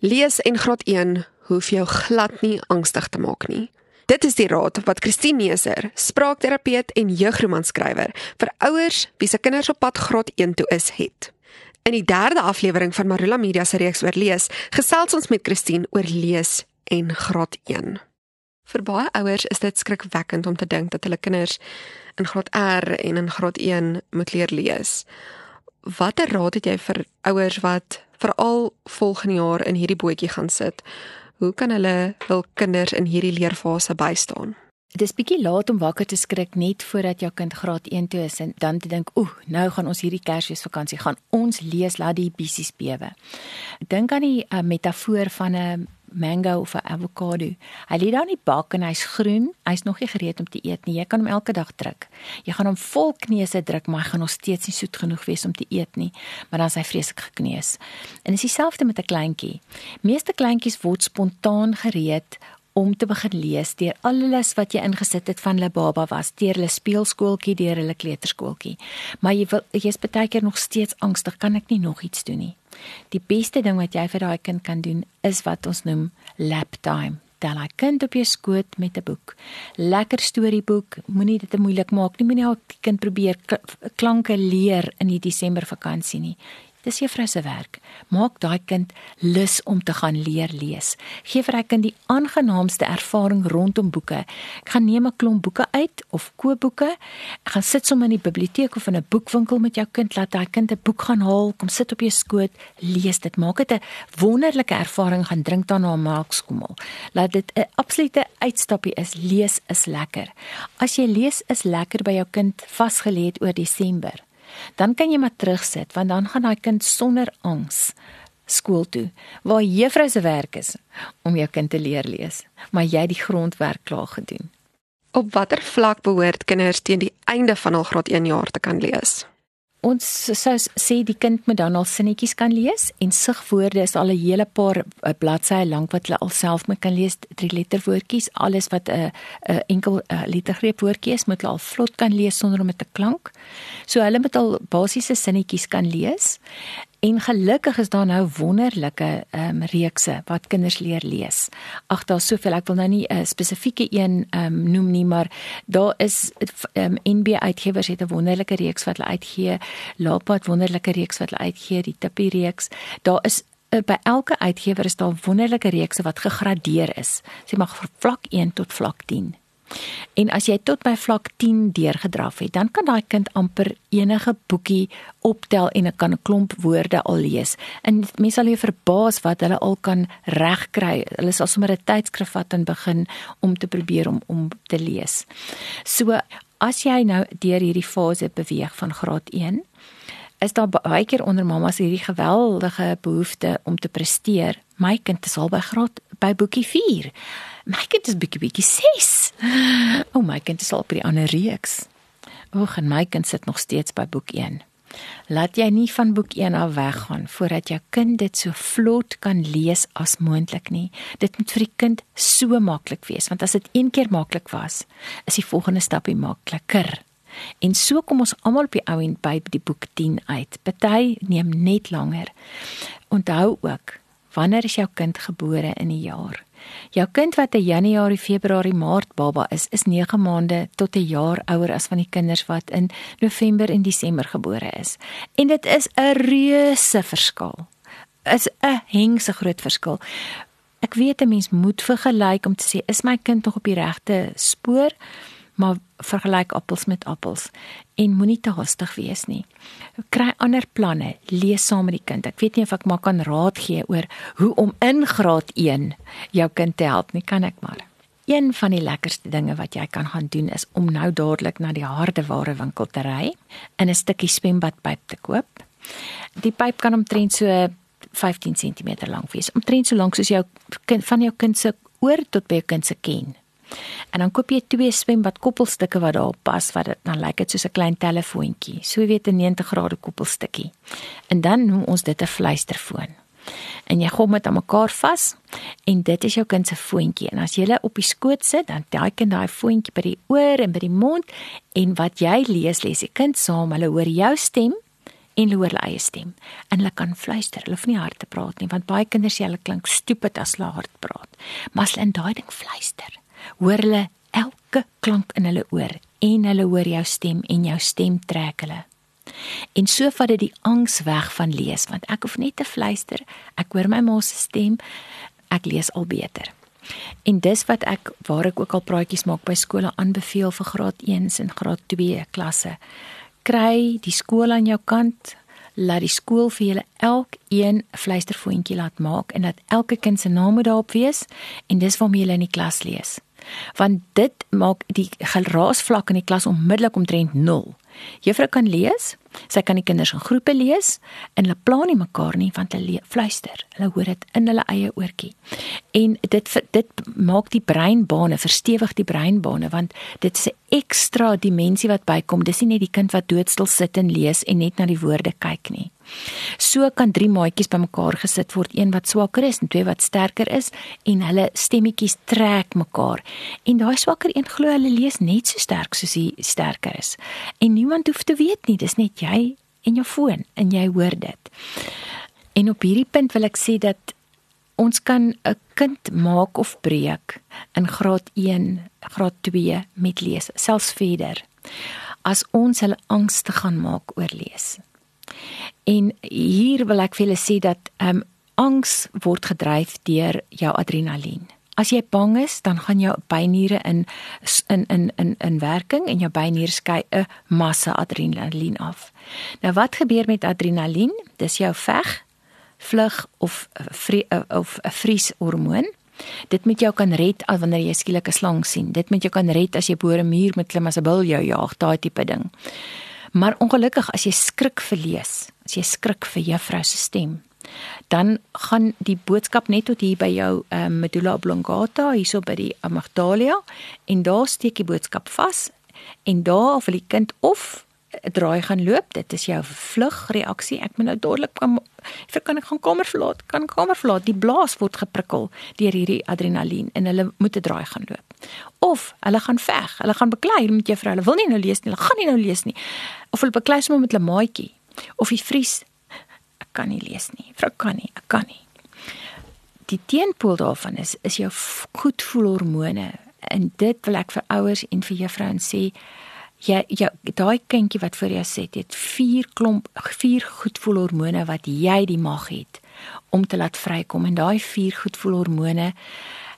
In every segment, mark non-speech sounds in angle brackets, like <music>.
Lees en graad 1 hoef jou glad nie angstig te maak nie. Dit is die raad wat Christine Neser, spraakterapeut en jeugromanskrywer vir ouers wie se kinders op pad graad 1 toe is, het. In die derde aflewering van Marula Media se reeks oor lees, gesels ons met Christine oor lees en graad 1. Vir baie ouers is dit skrikwekkend om te dink dat hulle kinders in graad R en in graad 1 moet leer lees. Watter raad het jy vir ouers wat veral volgende jaar in hierdie bootjie gaan sit. Hoe kan hulle hul kinders in hierdie leerfase bystaan? Dit is bietjie laat om wakker te skrik net voordat jou kind graad 1 toe is en dan te dink, "Oeh, nou gaan ons hierdie Kersfeesvakansie gaan ons lees laat die bissies bewe." Dink aan die uh, metafoor van 'n mango of 'n avokado. Hy lê daar in die bak en hy's groen. Hy's nog nie gereed om te eet nie. Jy kan hom elke dag druk. Jy gaan hom vol kneuse druk, maar hy gaan nog steeds nie soet genoeg wees om te eet nie. Maar dan is hy vreeslik gekneus. En dis dieselfde met 'n kleintjie. Meeste kleintjies word spontaan gereed om te begin lees deur alles wat jy ingesit het van hulle baba was, deur hulle speelskooltjie, deur hulle kleuterskooltjie. Maar jy wil jy's baie keer nog steeds angstig, kan ek nie nog iets doen nie. Die beste ding wat jy vir daai kind kan doen is wat ons noem lap time. Tel hy kind op jou skoot met 'n boek. Lekker storieboek, moenie dit te moeilik maak nie. Moenie die kind probeer klanke leer in die Desember vakansie nie. Dis juffrou se werk. Maak daai kind lus om te gaan leer lees. Geef vir hy kind die aangenaamste ervaring rondom boeke. Ek gaan neem 'n klomp boeke uit of koop boeke. Ek gaan sit sommer in die biblioteek of in 'n boekwinkel met jou kind, laat daai kind 'n boek gaan haal, kom sit op jou skoot, lees dit. Maak dit 'n wonderlike ervaring, gaan drink daarna 'n melkskommel. Laat dit 'n absolute uitstappie is. Lees is lekker. As jy lees is lekker by jou kind vasgelê het oor Desember dan kan jy maar terugsit want dan gaan daai kind sonder angs skool toe waar juffrou se werk is om jou kind te leer lees maar jy die grondwerk klaar gedoen. Op watter vlak behoort kinders teen die einde van hul graad 1 jaar te kan lees ons sou sê die kind moet dan al sinnetjies kan lees en sigwoorde is al 'n hele paar eh, bladsye lank wat hulle alself moet kan lees. Drie letterwoordjies alles wat 'n 'n enkel lettergreep woordjie is moet hulle al vlot kan lees sonder om dit te klank. So hulle moet al basiese sinnetjies kan lees En gelukkig is daar nou wonderlike ehm um, reekse wat kinders leer lees. Ag daar's soveel, ek wil nou nie 'n uh, spesifieke een ehm um, noem nie, maar daar is ehm um, NB uitgewers het 'n wonderlike reeks wat hulle uitgee, Lapad wonderlike reeks wat hulle uitgee, die Tippie reeks. Daar is uh, by elke uitgewer is daar wonderlike reekse wat gegradeer is. Sê maar vlak 1 tot vlak 10. En as jy tot by vlak 10 deurgedraf het, dan kan daai kind amper enige boekie optel en kan 'n klomp woorde al lees. En mense sal jou verbaas wat hulle al kan regkry. Hulle sal sommer 'n tydskrif vat en begin om te probeer om om te lees. So as jy nou deur hierdie fase beweeg van graad 1, is daar baie keer onder mammas hierdie geweldige behoefte om te presteer. My kind is al by graad by boekie 4 my kind is bietjie bietjie 6. O oh, my kind is al by die ander reeks. Oek en my kind sit nog steeds by boek 1. Laat jy nie van boek 1 af weggaan voordat jou kind dit so vlot kan lees as moontlik nie. Dit moet vir die kind so maklik wees want as dit een keer maklik was, is die volgende stapie makliker. En so kom ons almal op die ou en by die boek 10 uit. Party neem net langer. Onthou ook, wanneer is jou kind gebore in die jaar? Jou kind wat 'n Januarie, Februarie, Maart baba is, is 9 maande tot 'n jaar ouer as van die kinders wat in November en Desember gebore is. En dit is 'n reuse verskil. Is 'n hengse groot verskil. Ek weet 'n mens moet vergelyk om te sê is my kind nog op die regte spoor? Maar vergelyk appels met appels en moenie te haastig wees nie. Kry ander planne, lees saam met die kind. Ek weet nie of ek maar kan raad gee oor hoe om in graad 1 jou kind te help nie, kan ek maar. Een van die lekkerste dinge wat jy kan gaan doen is om nou dadelik na die hardeware winkel te ry en 'n stukkie swembadpyp te koop. Die pyp kan omtrent so 15 cm lank wees. Omtrent so lank soos jou kind van jou kind se oor tot by jou kind se ken. En dan koop jy twee swembad koppelstukke wat daarop pas wat dit dan lyk dit soos 'n klein telefoontjie. So weet 'n 90 grade koppelstukkie. En dan noem ons dit 'n fluisterfoon. En jy gom dit aan mekaar vas en dit is jou kind se foontjie. En as jy hulle op die skoot sit, dan daai kind daai foontjie by die oor en by die mond en wat jy lees, lees die kind saam. Hulle hoor jou stem en hulle hoor hulle eie stem en hulle kan fluister. Hulle hoef nie hard te praat nie want baie kinders sê hulle klink stupid as hulle hard praat. Maar as hulle in daai ding fluister, hoor hulle elke klank in hulle oor en hulle hoor jou stem en jou stem trek hulle. En so vat dit die angs weg van lees want ek hoef net te fluister. Ek hoor my ma se stem. Ek lees al beter. En dis wat ek waar ek ook al praatjies maak by skole aanbeveel vir graad 1s en graad 2 klasse. Kry die skool aan jou kant. Laat die skool vir julle elkeen 'n fluistervoetjie laat maak en dat elke kind se naam daarop wees en dis waarmee julle in die klas lees. Want dit maak die geraasvlak in die klas onmiddellik omtrent 0. Juffrou kan lees, sy kan die kinders in groepe lees en hulle pla nie mekaar nie want hulle fluister. Hulle hoor dit in hulle eie oortjie. En dit dit maak die breinbane verstewig die breinbane want dit is 'n ekstra dimensie wat bykom. Dis nie net die kind wat doodstil sit en lees en net na die woorde kyk nie. So kan drie maatjies bymekaar gesit word, een wat swakker is en twee wat sterker is en hulle stemmetjies trek mekaar. En daai swakker een glo hulle lees net so sterk soos die sterker is. En niemand hoef te weet nie, dis net jy en jou foon en jy hoor dit. En op hierdie punt wil ek sê dat ons kan 'n kind maak of breek in graad 1, graad 2 met lees, selfs verder. As ons hulle angstig gaan maak oor lees. En hier wil ek vir julle sê dat ehm um, angs word gedryf deur jou adrenalien. As jy bang is, dan gaan jou byniere in in in in in werking en jou byniere skei 'n massa adrenalien af. Nou wat gebeur met adrenalien? Dis jou veg, vlug of vrie, of 'n vrieshormoon. Dit met jou kan red as wanneer jy skielik 'n slang sien. Dit met jou kan red as jy bo 'n muur met klim as 'n bil jou jaag, daai tipe ding. Maar ongelukkig as jy skrik verlees, as jy skrik vir juffrou se stem, dan gaan die boodskap net tot hier by jou um, medulla oblongata hierso by die amygdala en daar steek die boodskap vas. En daar wil die kind of draai gaan loop. Dit is jou vlugreaksie. Ek moet nou dadelik kan vir kan ek gaan kamer verlaat? Kan kamer verlaat? Die blaas word geprikkel deur hierdie adrenalien en hulle moet 'n draai gaan loop. Of hulle gaan veg. Hulle gaan beklei met juffrou. Hulle wil nie nou lees nie. Hulle gaan nie nou lees nie. Of hulle beklei sommer met hulle maatjie. Of die vries kan nie lees nie. Vrou kan nie, ek kan nie. Die teenpool daarvan is is jou goedvoelhormone en dit wil ek vir ouers en vir juffrouens sê jy jy daai kindjie wat voor jou sit het vier klomp vier goedvoelhormone wat jy die mag het om te laat vrykom en daai vier goedvoelhormone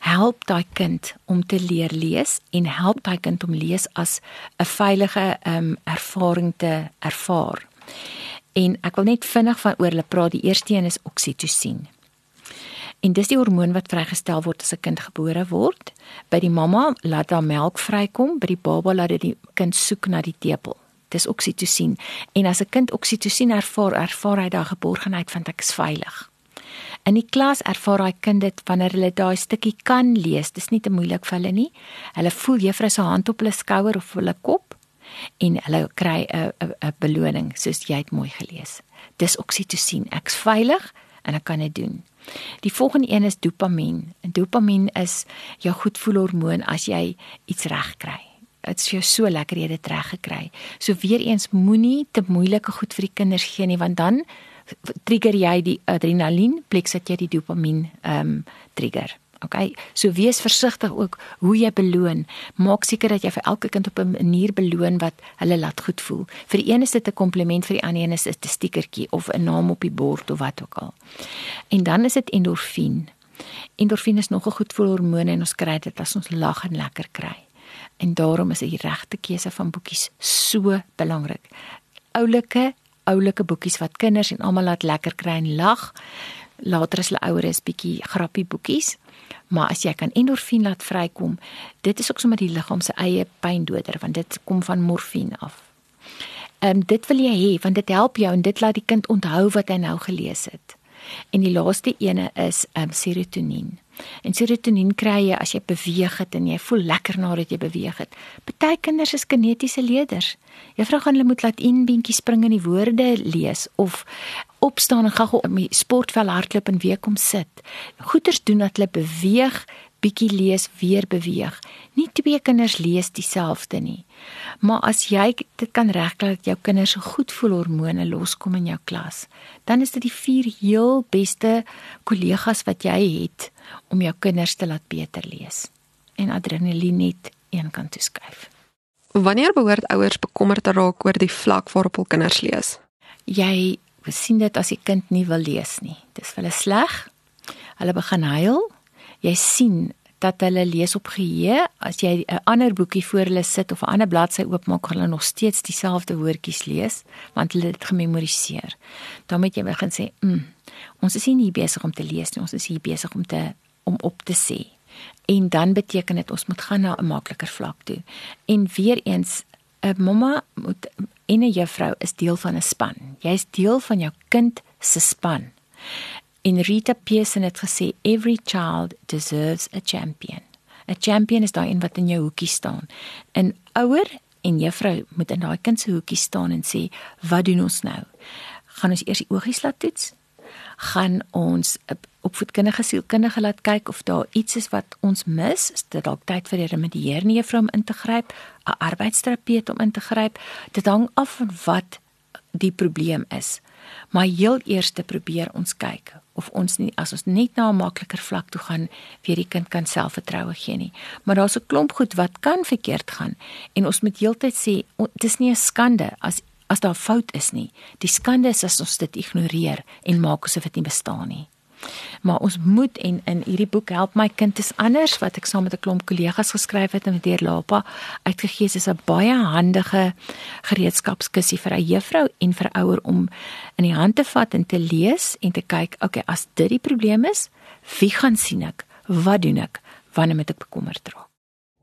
help daai kind om te leer lees en help daai kind om lees as 'n veilige um, ervaring te ervaar. En ek wil net vinnig van oor hulle praat. Die eerste een is oksitosien. En dis die hormoon wat vrygestel word as 'n kind gebore word. By die mamma laat daar melk vrykom, by die baba laat dit die kind soek na die tepel. Dis oksitosien. En as 'n kind oksitosien ervaar, ervaar hy daai geborgenheid van ek is veilig. In die klas ervaar daai kind dit wanneer hulle daai stukkie kan lees. Dis nie te moeilik vir hulle nie. Hulle voel juffrou se hand op hulle skouer of hulle kop en hulle kry 'n 'n beloning soos jy het mooi gelees. Dis oksitosien. Ek's veilig en ek kan dit doen. Die volgende een is dopamien. En dopamien is jou goedvoelhormoon as jy iets reg kry. Dit is jou so lekker jy dit reg gekry. So weer eens moenie te moeilike goed vir die kinders gee nie want dan trigger jy die adrenalien pleks dat jy die dopamien ehm um, trigger. Okay, so wees versigtig ook hoe jy beloon. Maak seker dat jy vir elke kind op 'n manier beloon wat hulle laat goed voel. Vir die een is dit 'n kompliment, vir die ander een is dit 'n stiekertjie of 'n naam op die bord of wat ook al. En dan is dit endorfien. Endorfien is nog 'n goedvoelhormoon en ons kry dit as ons lag en lekker kry. En daarom is die regte keuse van boekies so belangrik. Oulike, oulike boekies wat kinders en almal laat lekker kry en lag. Later as hulle ouer is, bietjie grappie boekies Maar as jy kan endorfien laat vrykom, dit is ook sommer die liggaam se eie pyndoder want dit kom van morfine af. Ehm um, dit wil jy hê want dit help jou en dit laat die kind onthou wat hy nou gelees het. En die laaste ene is ehm um, serotonien. En serotonien kry jy as jy beweeg het en jy voel lekker nadat jy beweeg het. Party kinders is genetiese leerders. Juffrou gaan hulle moet laat in beentjie spring en die woorde lees of opstaan en gou op die sportvel hardloop en weer kom sit. Goeters doen dat hulle beweeg bietjie lees weer beweeg. Nie twee kinders lees dieselfde nie. Maar as jy dit kan regkry dat jou kinders so goed voel hormone loskom in jou klas, dan is dit die vier heel beste kollegas wat jy het om jou kinders te laat beter lees. En adrenalien net een kant toe skuif. Wanneer behoort ouers bekommerd te raak oor die vlak waarop hul kinders lees? Jy sien dit as die kind nie wil lees nie. Dis vir hulle sleg. Hulle begin huil. Jy sien dat hulle lees op geheue as jy 'n ander boekie voor hulle sit of 'n ander bladsy oopmaak, hulle nog steeds dieselfde woordjies lees want hulle het gememoriseer. Dan moet jy begin sê, mm, "Ons is nie besig om te lees nie, ons is hier besig om te om op te sê." En dan beteken dit ons moet gaan na 'n makliker vlak toe. En weer eens 'n mamma moet en 'n juffrou is deel van 'n span. Jy's deel van jou kind se span. En Rita Pearson het gesê every child deserves a champion. 'n Champion is daai een wat in jou hoekie staan. 'n Ouer en juffrou moet in daai kind se hoekie staan en sê, "Wat doen ons nou? Gaan ons eers die oogies laat toets? Gaan ons opvoedkundige sielkundige laat kyk of daar iets is wat ons mis, is dit dalk tyd vir die remedieerende juffrou om in te gryp, 'n arbeidsterapeut om in te gryp. Dit hang af van wat die probleem is. Maar heel eers te probeer ons kyk of ons nie as ons net na 'n makliker vlak toe gaan, weer die kind kan selfvertroue gee nie. Maar daar's 'n klomp goed wat kan verkeerd gaan en ons moet heeltyd sê dit is nie 'n skande as as daar fout is nie. Die skande is as ons dit ignoreer en maak asof dit nie bestaan nie. Maar ons moet en in hierdie boek help my kind is anders wat ek saam met 'n klomp kollegas geskryf het en met deur Lapa uitgegee is 'n baie handige gereedskapskussie vir 'n juffrou en vir ouer om in die hand te vat en te lees en te kyk, okay, as dit die probleem is, wie gaan sien ek? Wat doen ek? Wanneer moet ek bekommerd raak?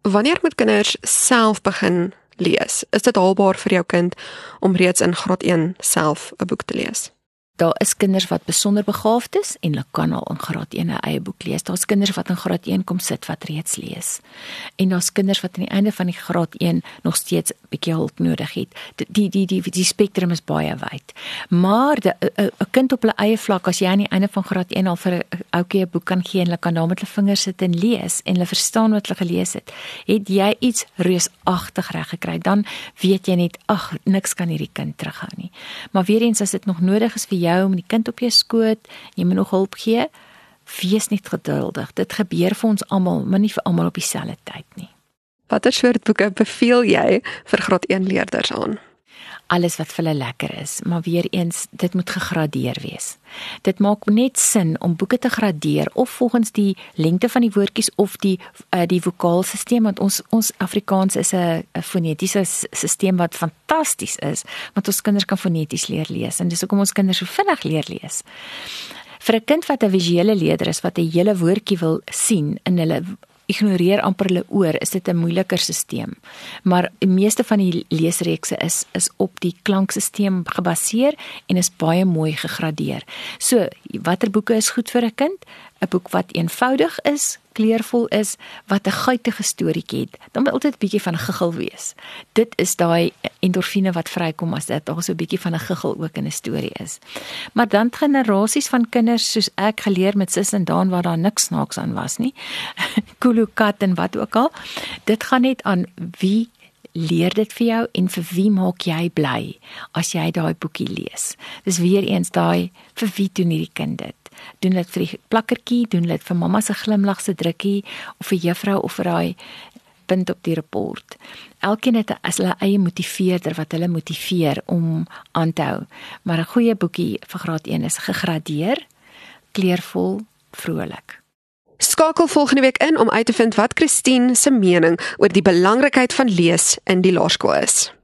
Wanneer moet kinders self begin lees? Is dit haalbaar vir jou kind om reeds in graad 1 self 'n boek te lees? Daar is kinders wat besonder begaafd is en hulle kan al in graad 1 'n eie boek lees. Daar's kinders wat in graad 1 kom sit wat reeds lees. En daar's kinders wat aan die einde van die graad 1 nog steeds bietjie hulp nodig het. Die die die die, die spektrum is baie wyd. Maar 'n kind op hulle eie vlak as jy aan die einde van graad 1 al vir 'n ouetjie 'n boek kan gee en hulle kan daar met hulle vingers sit en lees en hulle verstaan wat hulle gelees het, het jy iets reusagtig reg gekry. Dan weet jy net ag, niks kan hierdie kind terughou nie. Maar weer eens as dit nog nodig is vir jou met die kind op jou skoot, jy moet nog hulp gee. Wees net geduldig. Dit gebeur vir ons almal, maar nie vir almal op dieselfde tyd nie. Watter soort boeke beveel jy vir graad 1 leerders aan? Alles wat vir hulle lekker is, maar weer eens dit moet gegradeer wees. Dit maak net sin om boeke te gradeer of volgens die lengte van die woordjies of die uh, die vokaalstelsel want ons ons Afrikaans is 'n fonetiese stelsel wat fantasties is want ons kinders kan foneties leer lees en dis hoekom ons kinders so vinnig leer lees. Vir 'n kind wat 'n visuele leerder is wat 'n hele woordjie wil sien in hulle ignoreer amper hulle oor, is dit 'n moeiliker stelsel. Maar die meeste van die leesreekse is is op die klankstelsel gebaseer en is baie mooi gegradeer. So, watter boeke is goed vir 'n kind? 'n boek wat eenvoudig is, kleurvol is, wat 'n guitige storieetjie het, dan moet altyd 'n bietjie van 'n giggel wees. Dit is daai endorfine wat vrykom as dit daar so 'n bietjie van 'n giggel ook in 'n storie is. Maar dan generasies van kinders soos ek geleer met sis en daan waar daar niks snaaks aan was nie. <laughs> Kulukat en wat ook al. Dit gaan net aan wie leer dit vir jou en vir wie maak jy bly as jy daai boekie lees. Dis weer eens daai vir wie doen hierdie kind dit? Doen dit vir die plakkertjie, doen dit vir mamma se glimlag se drukkie of vir juffrou of vir daai punt op die rapport. Elkeen het as hulle eie motiveerder wat hulle motiveer om aan te hou. Maar 'n goeie boekie vir graad 1 is gegradeer, kleurvol, vrolik. Skakel volgende week in om uit te vind wat Christine se mening oor die belangrikheid van lees in die laerskool is.